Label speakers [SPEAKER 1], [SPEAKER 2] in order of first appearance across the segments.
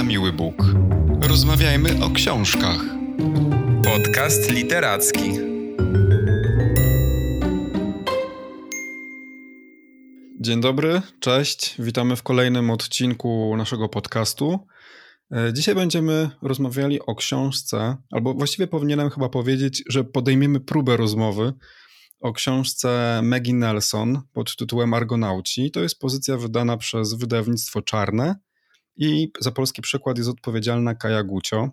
[SPEAKER 1] na miły Bóg. Rozmawiajmy o książkach.
[SPEAKER 2] Podcast literacki.
[SPEAKER 3] Dzień dobry, cześć. Witamy w kolejnym odcinku naszego podcastu. E, dzisiaj będziemy rozmawiali o książce, albo właściwie powinienem chyba powiedzieć, że podejmiemy próbę rozmowy o książce Maggie Nelson pod tytułem Argonauci. To jest pozycja wydana przez wydawnictwo Czarne i za polski przykład jest odpowiedzialna Kaja Gucio.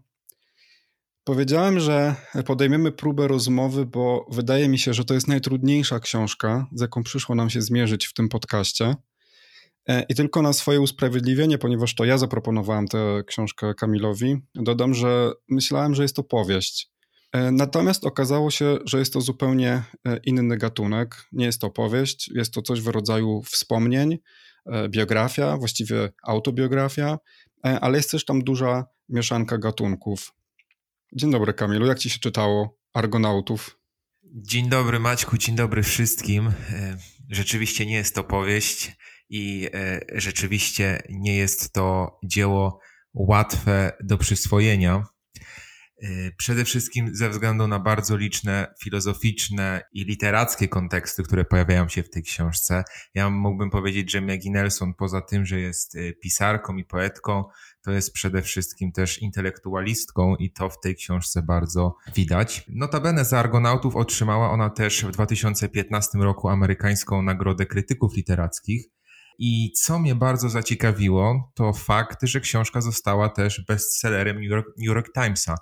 [SPEAKER 3] Powiedziałem, że podejmiemy próbę rozmowy, bo wydaje mi się, że to jest najtrudniejsza książka, z jaką przyszło nam się zmierzyć w tym podcaście. E, I tylko na swoje usprawiedliwienie, ponieważ to ja zaproponowałem tę książkę Kamilowi, dodam, że myślałem, że jest to powieść. E, natomiast okazało się, że jest to zupełnie e, inny gatunek. Nie jest to powieść, jest to coś w rodzaju wspomnień, biografia, właściwie autobiografia, ale jest też tam duża mieszanka gatunków. Dzień dobry, Kamilu. Jak ci się czytało Argonautów?
[SPEAKER 2] Dzień dobry, Maćku. Dzień dobry wszystkim. Rzeczywiście nie jest to powieść i e, rzeczywiście nie jest to dzieło łatwe do przyswojenia. E, przede wszystkim ze względu na bardzo liczne filozoficzne i literackie konteksty, które pojawiają się w tej książce. Ja mógłbym powiedzieć, że Maggie Nelson, poza tym, że jest e, pisarką i poetką, to jest przede wszystkim też intelektualistką i to w tej książce bardzo widać. Notabene za Argonautów otrzymała ona też w 2015 roku amerykańską Nagrodę Krytyków Literackich i co mnie bardzo zaciekawiło, to fakt, że książka została też bestsellerem New York, New York Timesa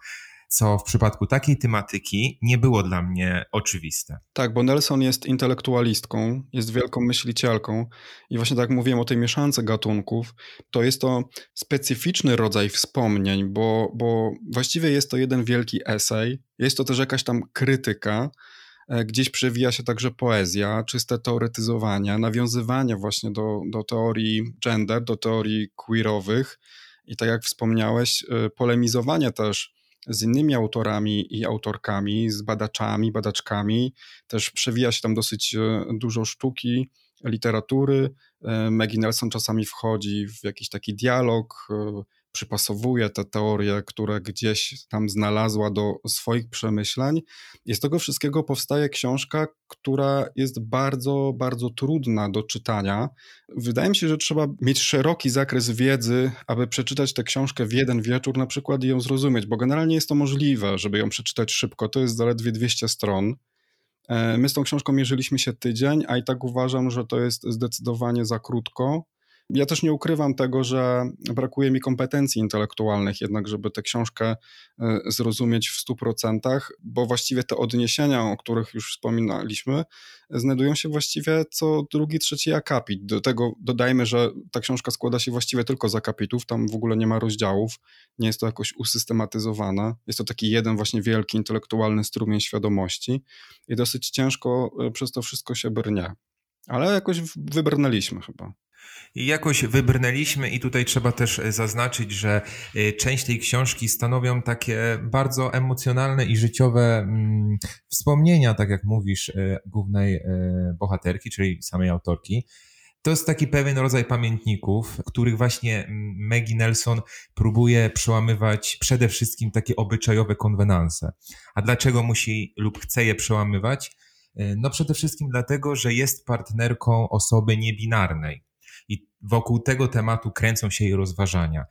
[SPEAKER 2] co w przypadku takiej tematyki nie było dla mnie oczywiste.
[SPEAKER 3] Tak, bo Nelson jest intelektualistką, jest wielką myślicielką i właśnie tak mówiłem o tej mieszance gatunków, to jest to specyficzny rodzaj wspomnień, bo, bo właściwie jest to jeden wielki esej, jest to też jakaś tam krytyka, gdzieś przewija się także poezja, czyste teoretyzowanie, nawiązywanie właśnie do, do teorii gender, do teorii queerowych i tak jak wspomniałeś, e, polemizowanie też z innymi autorami i autorkami, z badaczami, badaczkami. Też przewija się tam dosyć e, dużo sztuki, literatury. Maggie Nelson czasami wchodzi w jakiś taki dialog, przypasowuje te teorie, które gdzieś tam znalazła do swoich przemyśleń. I z tego wszystkiego powstaje książka, która jest bardzo, bardzo trudna do czytania. Wydaje mi się, że trzeba mieć szeroki zakres wiedzy, aby przeczytać tę książkę w jeden wieczór na przykład i ją zrozumieć, bo generalnie jest to możliwe, żeby ją przeczytać szybko. To jest zaledwie 200 stron. E, my z tą książką mierzyliśmy się tydzień, a i tak uważam, że to jest zdecydowanie za krótko. Ja też nie ukrywam tego, że brakuje mi kompetencji intelektualnych, jednak, żeby tę książkę e, zrozumieć w 100%, bo właściwie te odniesienia, o których już wspominaliśmy, znajdują się właściwie co drugi, trzeci akapit. Do tego dodajmy, że ta książka składa się właściwie tylko z akapitów, tam w ogóle nie ma rozdziałów, nie jest to jakoś usystematyzowane. Jest to taki jeden właśnie wielki intelektualny strumień świadomości i dosyć ciężko e, przez to wszystko się brnie. Ale jakoś wybrnęliśmy chyba.
[SPEAKER 2] Jakoś wybrnęliśmy i tutaj trzeba też e, zaznaczyć, że e, część tej książki stanowią takie bardzo emocjonalne i życiowe mm, wspomnienia, tak jak mówisz, e, głównej bohaterki, czyli samej autorki. To jest taki pewien rodzaj pamiętników, których właśnie mm, Maggie Nelson próbuje przełamywać przede wszystkim takie obyczajowe konwenanse. A dlaczego musi lub chce je przełamywać? No przede wszystkim dlatego, że jest partnerką osoby niebinarnej i wokół tego tematu kręcą się jej rozważania.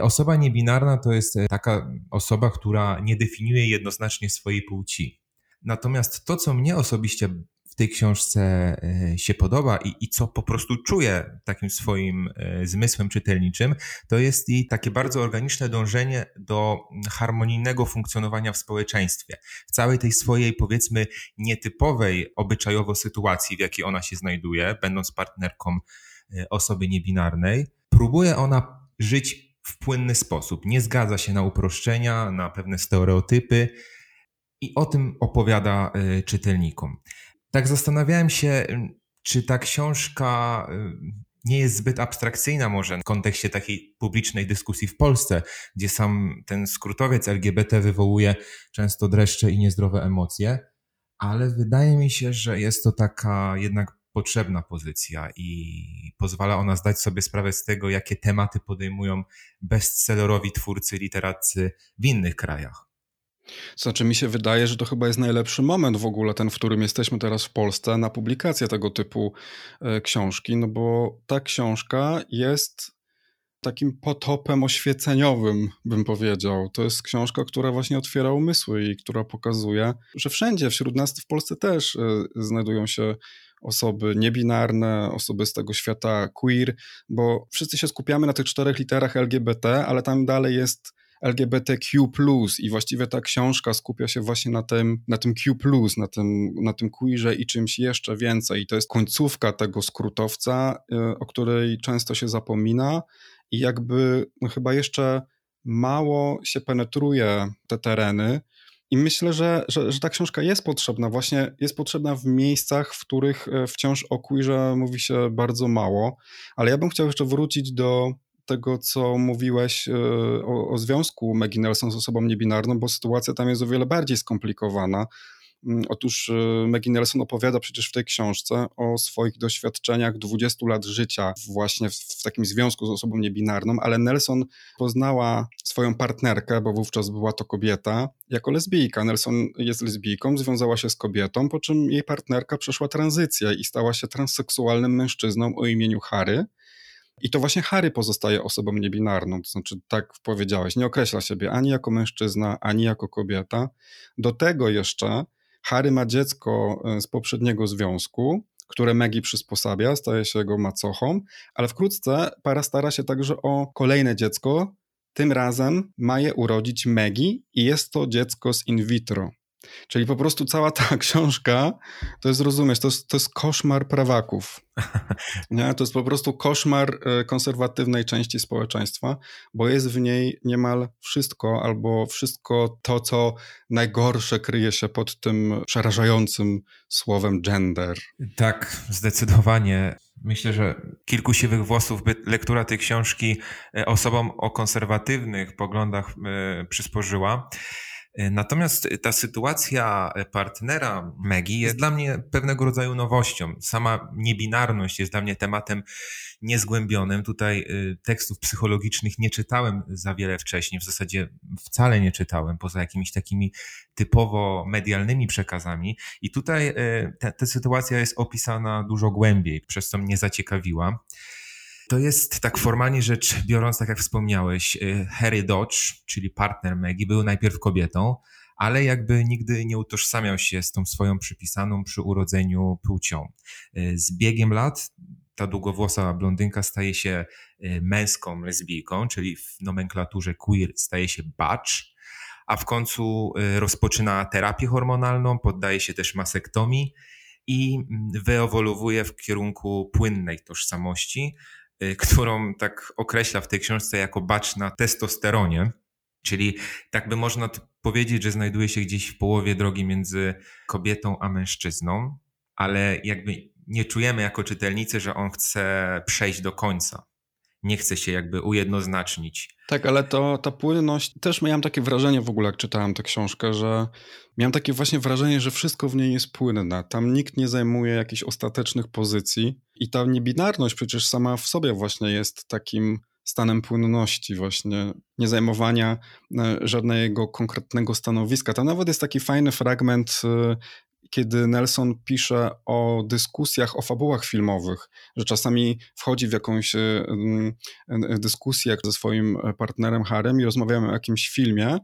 [SPEAKER 2] Osoba niebinarna to jest taka osoba, która nie definiuje jednoznacznie swojej płci. Natomiast to, co mnie osobiście w tej książce e, się podoba i, i co po prostu czuję takim swoim e, zmysłem czytelniczym, to jest jej takie bardzo organiczne dążenie do harmonijnego funkcjonowania w społeczeństwie. W całej tej swojej, powiedzmy, nietypowej obyczajowo sytuacji, w jakiej ona się znajduje, będąc partnerką E, osoby niebinarnej, próbuje ona żyć w płynny sposób. Nie zgadza się na uproszczenia, na pewne stereotypy i o tym opowiada e, czytelnikom. Tak zastanawiałem się, czy ta książka e, nie jest zbyt abstrakcyjna może w kontekście takiej publicznej dyskusji w Polsce, gdzie sam ten skrótowiec LGBT wywołuje często dreszcze i niezdrowe emocje, ale wydaje mi się, że jest to taka jednak potrzebna pozycja i pozwala ona zdać sobie sprawę z tego, jakie tematy podejmują bestsellerowi twórcy, literaccy w innych krajach.
[SPEAKER 3] Znaczy, mi się wydaje, że to chyba jest najlepszy moment w ogóle, ten, w którym jesteśmy teraz w Polsce, na publikację tego typu e, książki, no bo ta książka jest takim potopem oświeceniowym, bym powiedział. To jest książka, która właśnie otwiera umysły i która pokazuje, że wszędzie, wśród nas w Polsce też e, znajdują się osoby niebinarne, osoby z tego świata queer, bo wszyscy się skupiamy na tych czterech literach LGBT, ale tam dalej jest LGBTQ+, i właściwie ta książka skupia się właśnie na tym, na tym Q+, na tym, na tym queerze i czymś jeszcze więcej. I to jest końcówka tego skrótowca, y, o której często się zapomina i jakby no chyba jeszcze mało się penetruje te tereny. I myślę, że, że, że ta książka jest potrzebna, właśnie jest potrzebna w miejscach, w których e, wciąż o queerze mówi się bardzo mało. Ale ja bym chciał jeszcze wrócić do tego, co mówiłeś e, o, o związku Maggie Nelson z osobą niebinarną, bo sytuacja tam jest o wiele bardziej skomplikowana. Mm, otóż e, Maggie Nelson opowiada przecież w tej książce o swoich doświadczeniach 20 lat życia właśnie w, w, takim związku z osobą niebinarną, ale Nelson poznała swoją partnerkę, bo wówczas była to kobieta, jako lesbijka. Nelson jest lesbijką, związała się z kobietą, po czym jej partnerka przeszła tranzycję i stała się transseksualnym mężczyzną o imieniu Harry. I to właśnie Harry pozostaje osobą niebinarną, to znaczy, tak powiedziałeś, nie określa siebie ani jako mężczyzna, ani jako kobieta. Do tego jeszcze Harry ma dziecko e, z poprzedniego związku, które Maggie przysposabia, staje się jego macochą, ale wkrótce para stara się także o kolejne dziecko. Tym razem ma je urodzić Maggie i jest to dziecko z in vitro. Czyli po prostu cała ta książka, to jest, rozumiesz, to jest, to jest koszmar prawaków. Nie? To jest po prostu koszmar e, konserwatywnej części społeczeństwa, bo jest w niej niemal wszystko, albo wszystko to, co najgorsze kryje się pod tym przerażającym słowem gender.
[SPEAKER 2] Tak, zdecydowanie. Myślę, że kilku siwych włosów by lektura tej książki e, osobom o konserwatywnych poglądach e, przysporzyła. E, natomiast ta sytuacja partnera Megi jest dla mnie pewnego rodzaju nowością. Sama niebinarność jest dla mnie tematem niezgłębionym. Tutaj y, tekstów psychologicznych nie czytałem za wiele wcześniej, w zasadzie wcale nie czytałem, poza jakimiś takimi typowo medialnymi przekazami. I tutaj y, ta, ta sytuacja jest opisana dużo głębiej, przez co mnie zaciekawiła. To jest tak formalnie rzecz biorąc, tak jak wspomniałeś, y, Harry Dodge, czyli partner Maggie, był najpierw kobietą, ale jakby nigdy nie utożsamiał się z tą swoją przypisaną przy urodzeniu płcią. Y, z biegiem lat ta długowłosa blondynka staje się y, męską lesbijką, czyli w nomenklaturze queer staje się butch, a w końcu rozpoczyna terapię hormonalną, poddaje się też masektomii i mm, wyewoluuje w kierunku płynnej tożsamości, którą tak określa w tej książce jako bacz na testosteronie. Czyli tak by można powiedzieć, że znajduje się gdzieś w połowie drogi między kobietą a mężczyzną, ale jakby nie czujemy jako czytelnicy, że on chce przejść do końca. Nie chce się jakby ujednoznacznić.
[SPEAKER 3] Tak, ale to ta płynność, też miałem takie wrażenie w ogóle, jak czytałem tę książkę, że miałem takie właśnie wrażenie, że wszystko w niej jest płynne. Tam nikt nie zajmuje jakichś ostatecznych pozycji i ta niebinarność przecież sama w sobie właśnie jest takim stanem płynności, właśnie nie zajmowania e, żadnego konkretnego stanowiska. Tam nawet jest taki fajny fragment e, kiedy Nelson pisze o dyskusjach, o fabułach filmowych, że czasami wchodzi w jakąś e, dyskusję ze swoim partnerem Harem i rozmawiamy o jakimś filmie,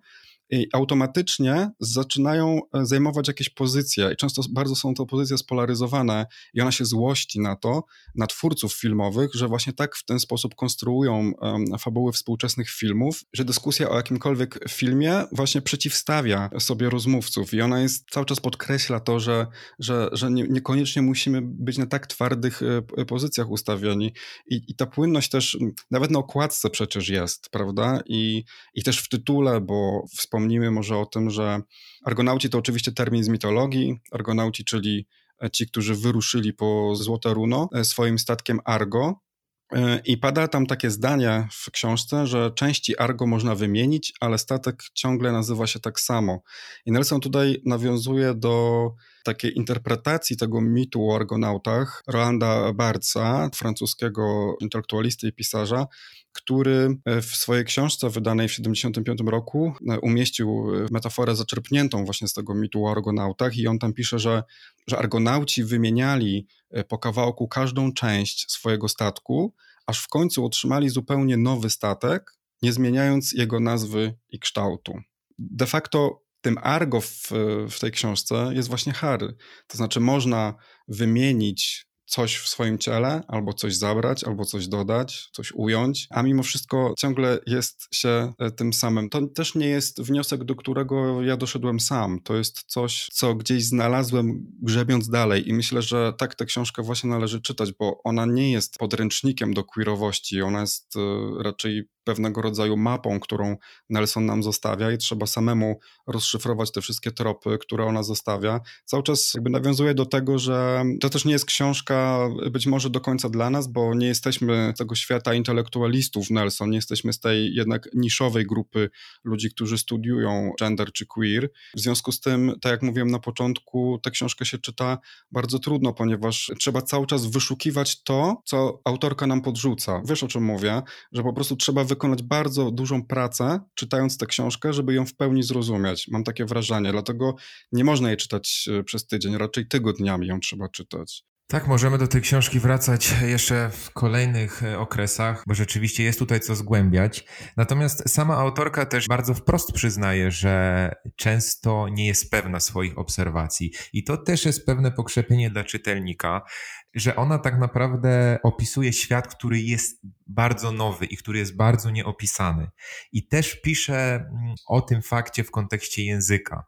[SPEAKER 3] i automatycznie zaczynają e, zajmować jakieś pozycje. I często bardzo są to pozycje spolaryzowane i ona się złości na to, na twórców filmowych, że właśnie tak w ten sposób konstruują um, fabuły współczesnych filmów, że dyskusja o jakimkolwiek filmie właśnie przeciwstawia sobie rozmówców. I ona jest cały czas podkreśla to, że, że, że nie, niekoniecznie musimy być na tak twardych e, pozycjach ustawieni. I, i ta płynność też nawet na okładce przecież jest, prawda? I, i też w tytule, bo wspomniałem wspomnimy może o tym, że Argonauci to oczywiście termin z mitologii. Argonauci, czyli ci, którzy wyruszyli po Złote Runo e, swoim statkiem Argo. E, I pada tam takie zdanie w książce, że części Argo można wymienić, ale statek ciągle nazywa się tak samo. I Nelson tutaj nawiązuje do takiej interpretacji tego mitu o argonautach Rolanda Barca, francuskiego intelektualisty i pisarza, który w swojej książce wydanej w 1975 roku umieścił metaforę zaczerpniętą właśnie z tego mitu o argonautach i on tam pisze, że, że argonauci wymieniali po kawałku każdą część swojego statku, aż w końcu otrzymali zupełnie nowy statek, nie zmieniając jego nazwy i kształtu. De facto tym argo w, w tej książce jest właśnie Harry. To znaczy można wymienić coś w swoim ciele, albo coś zabrać, albo coś dodać, coś ująć, a mimo wszystko ciągle jest się e, tym samym. To też nie jest wniosek, do którego ja doszedłem sam. To jest coś, co gdzieś znalazłem grzebiąc dalej i myślę, że tak tę książkę właśnie należy czytać, bo ona nie jest podręcznikiem do queerowości, ona jest e, raczej pewnego rodzaju mapą, którą Nelson nam zostawia i trzeba samemu rozszyfrować te wszystkie tropy, które ona zostawia. Cały czas jakby nawiązuje do tego, że to też nie jest książka być może do końca dla nas, bo nie jesteśmy z tego świata intelektualistów Nelson, nie jesteśmy z tej jednak niszowej grupy ludzi, którzy studiują gender czy queer. W związku z tym, tak jak mówiłem na początku, tę książkę się czyta bardzo trudno, ponieważ trzeba cały czas wyszukiwać to, co autorka nam podrzuca. Wiesz o czym mówię? Że po prostu trzeba wy wykonać bardzo dużą pracę, czytając tę książkę, żeby ją w pełni zrozumieć. Mam takie wrażenie, dlatego nie można jej czytać e, przez tydzień, raczej tygodniami ją trzeba czytać.
[SPEAKER 2] Tak, możemy do tej książki wracać jeszcze w kolejnych e, okresach, bo rzeczywiście jest tutaj co zgłębiać. Natomiast sama autorka też bardzo wprost przyznaje, że często nie jest pewna swoich obserwacji. I to też jest pewne pokrzepienie dla czytelnika, że ona tak naprawdę opisuje świat, który jest bardzo nowy i który jest bardzo nieopisany. I też pisze mm, o tym fakcie w kontekście języka,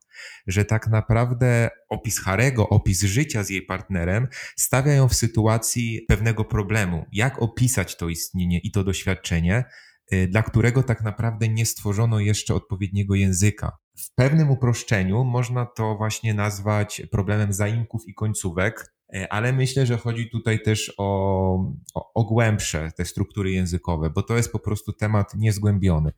[SPEAKER 2] że tak naprawdę opis Harego, opis życia z jej partnerem stawia ją w sytuacji pewnego problemu. Jak opisać to istnienie i to doświadczenie, y, dla którego tak naprawdę nie stworzono jeszcze odpowiedniego języka. W pewnym uproszczeniu można to właśnie nazwać problemem zaimków i końcówek, ale myślę, że chodzi tutaj też o, o, o, głębsze te struktury językowe, bo to jest po prostu temat niezgłębiony.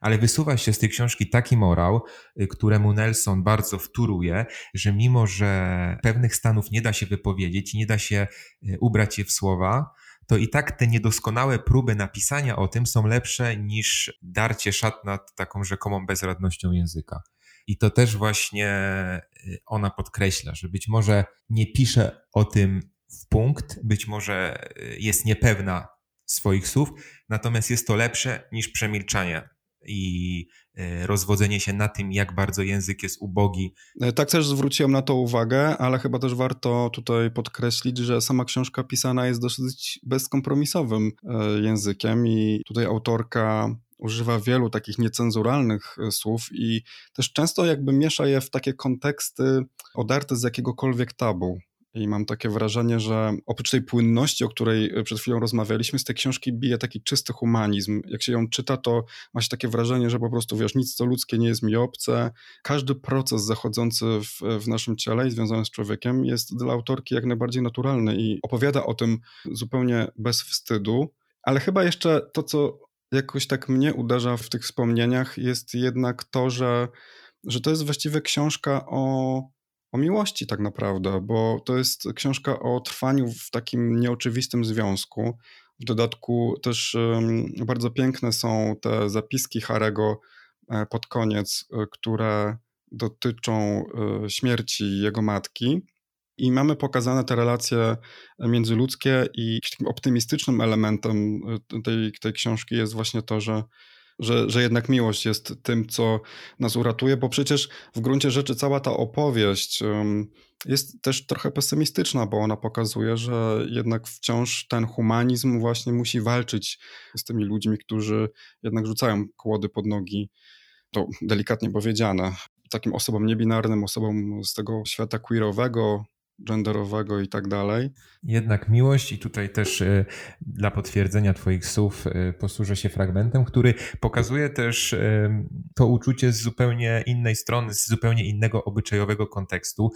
[SPEAKER 2] Ale wysuwa się z tej książki taki morał, y, któremu Nelson bardzo wtóruje, że mimo, że pewnych stanów nie da się wypowiedzieć, nie da się y, ubrać je w słowa, to i tak te niedoskonałe próby napisania o tym są lepsze niż darcie szat nad taką rzekomą bezradnością języka. I to też właśnie ona podkreśla, że być może nie pisze o tym w punkt, być może y, jest niepewna swoich słów, natomiast jest to lepsze niż przemilczanie i y, rozwodzenie się na tym, jak bardzo język jest ubogi.
[SPEAKER 3] E, tak też zwróciłem na to uwagę, ale chyba też warto tutaj podkreślić, że sama książka pisana jest dosyć bezkompromisowym e, językiem i tutaj autorka używa wielu takich niecenzuralnych e, słów i też często jakby miesza je w takie konteksty odarte z jakiegokolwiek tabu. I mam takie wrażenie, że oprócz tej płynności, o której e, przed chwilą rozmawialiśmy, z tej książki bije taki czysty humanizm. Jak się ją czyta, to ma się takie wrażenie, że po prostu wiesz, nic co ludzkie nie jest mi obce. Każdy proces zachodzący w, w naszym ciele i związany z człowiekiem jest dla autorki jak najbardziej naturalny i opowiada o tym zupełnie bez wstydu. Ale chyba jeszcze to, co jakoś tak mnie uderza w tych wspomnieniach, jest jednak to, że, że to jest właściwie książka o, o miłości, tak naprawdę, bo to jest książka o trwaniu w takim nieoczywistym związku. W dodatku też um, bardzo piękne są te zapiski Harego e, pod koniec, e, które dotyczą e, śmierci jego matki. I mamy pokazane te relacje międzyludzkie i takim optymistycznym elementem y, tej, tej książki jest właśnie to, że, że, że jednak miłość jest tym, co nas uratuje, bo przecież w gruncie rzeczy cała ta opowieść jest też trochę pesymistyczna, bo ona pokazuje, że jednak wciąż ten humanizm właśnie musi walczyć z tymi ludźmi, którzy jednak rzucają kłody pod nogi, to delikatnie powiedziane, takim osobom niebinarnym, osobom z tego świata queerowego, genderowego i tak dalej.
[SPEAKER 2] Jednak miłość, i tutaj też y, dla potwierdzenia Twoich słów y, posłużę się fragmentem, który pokazuje też y, to uczucie z zupełnie innej strony, z zupełnie innego obyczajowego kontekstu,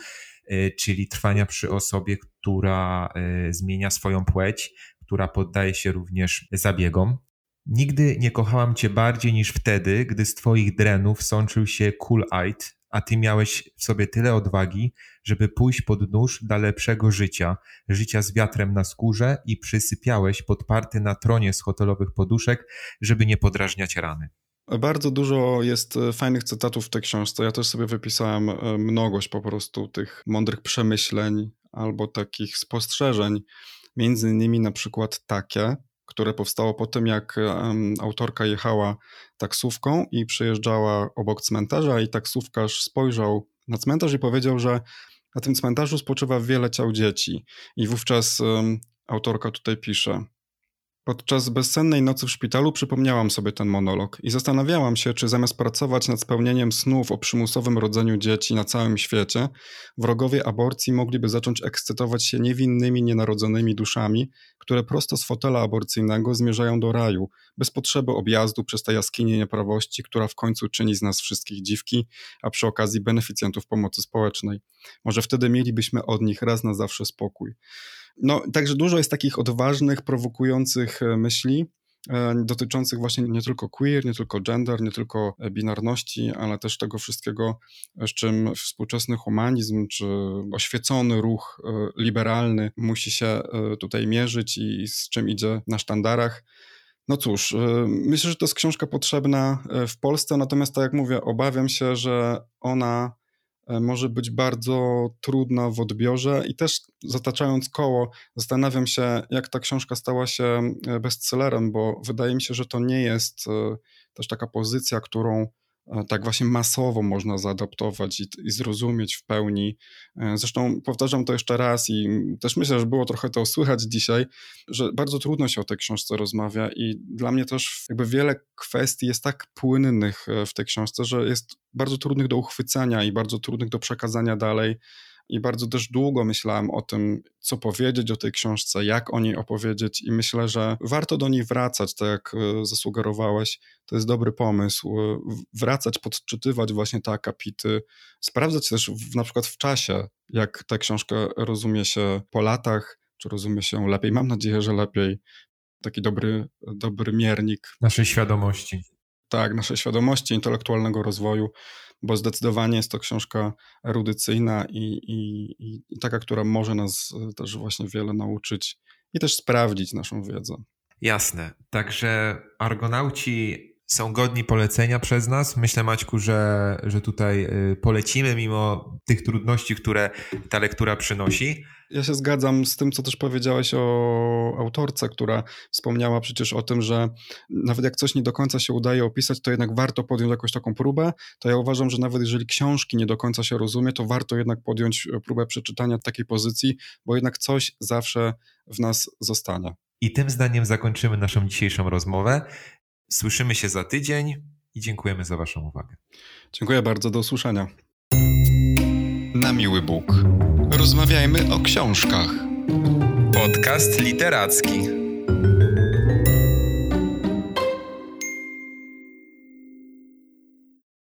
[SPEAKER 2] czyli trwania przy osobie, która zmienia swoją płeć, która poddaje się również zabiegom. Nigdy nie kochałam cię bardziej niż wtedy, gdy z twoich drenów sączył się cool-eyed, a ty miałeś w sobie tyle odwagi, żeby pójść pod nóż dla lepszego życia, życia z wiatrem na skórze i przysypiałeś podparty na tronie z hotelowych poduszek, żeby nie podrażniać rany.
[SPEAKER 3] Bardzo dużo jest e, fajnych cytatów w tej książce. Ja też sobie wypisałem e, mnogość po prostu tych mądrych przemyśleń albo takich spostrzeżeń. Między innymi na przykład takie, które powstało po tym, jak autorka jechała taksówką i przejeżdżała obok cmentarza, i taksówkarz spojrzał na cmentarz i powiedział, że na tym cmentarzu spoczywa wiele ciał dzieci. I wówczas autorka tutaj pisze: Podczas bezsennej nocy w szpitalu przypomniałam sobie ten monolog i zastanawiałam się, czy zamiast pracować nad spełnieniem snów o przymusowym rodzeniu dzieci na całym świecie, wrogowie aborcji mogliby zacząć ekscytować się niewinnymi, nienarodzonymi duszami, które prosto z fotela aborcyjnego zmierzają do raju, bez potrzeby objazdu przez tę jaskinię nieprawości, która w końcu czyni z nas wszystkich dziwki, a przy okazji beneficjentów pomocy społecznej. Może wtedy mielibyśmy od nich raz na zawsze spokój. No, także dużo jest takich odważnych, prowokujących e, myśli, e, dotyczących właśnie nie tylko queer, nie tylko gender, nie tylko e, binarności, ale też tego wszystkiego, z czym współczesny humanizm czy oświecony ruch liberalny musi się tutaj mierzyć i z czym idzie na sztandarach. No cóż, myślę, że to jest książka potrzebna w Polsce, natomiast tak jak mówię, obawiam się, że ona może być bardzo trudna w odbiorze. I też zataczając koło, zastanawiam się, jak ta książka stała się e, bestsellerem, bo wydaje mi się, że to nie jest e, też taka pozycja, którą tak właśnie masowo można zaadaptować i, i, zrozumieć w pełni. E, zresztą powtarzam to jeszcze raz i też myślę, że było trochę to słychać dzisiaj, że bardzo trudno się o tej książce rozmawia i dla mnie też jakby wiele kwestii jest tak płynnych e, w tej książce, że jest bardzo trudnych do uchwycenia i bardzo trudnych do przekazania dalej i bardzo też długo myślałem o tym, co powiedzieć o tej książce, jak o niej opowiedzieć, i myślę, że warto do niej wracać, tak jak e, zasugerowałeś. To jest dobry pomysł. E, wracać, podczytywać właśnie te akapity, sprawdzać też w, na przykład w czasie, jak tę książkę rozumie się po latach, czy rozumie się lepiej. Mam nadzieję, że lepiej. Taki dobry, dobry miernik.
[SPEAKER 2] Naszej świadomości.
[SPEAKER 3] Tak, naszej świadomości, intelektualnego rozwoju bo zdecydowanie jest to książka erudycyjna i, i, i taka, która może nas e, też właśnie wiele nauczyć i też sprawdzić naszą wiedzę.
[SPEAKER 2] Jasne. Także Argonauci są godni polecenia przez nas. Myślę, Maćku, że, że tutaj y, polecimy mimo tych trudności, które ta lektura przynosi.
[SPEAKER 3] Ja się zgadzam z tym, co też powiedziałeś o autorce, która wspomniała przecież o tym, że nawet jak coś nie do końca się udaje opisać, to jednak warto podjąć jakąś taką próbę. To ja uważam, że nawet jeżeli książki nie do końca się rozumie, to warto jednak podjąć próbę przeczytania takiej pozycji, bo jednak coś zawsze w nas zostanie.
[SPEAKER 2] I tym zdaniem zakończymy naszą dzisiejszą rozmowę. Słyszymy się za tydzień i dziękujemy za Waszą uwagę.
[SPEAKER 3] Dziękuję bardzo, do usłyszenia.
[SPEAKER 1] Na miły Bóg. Rozmawiajmy o książkach.
[SPEAKER 2] Podcast literacki.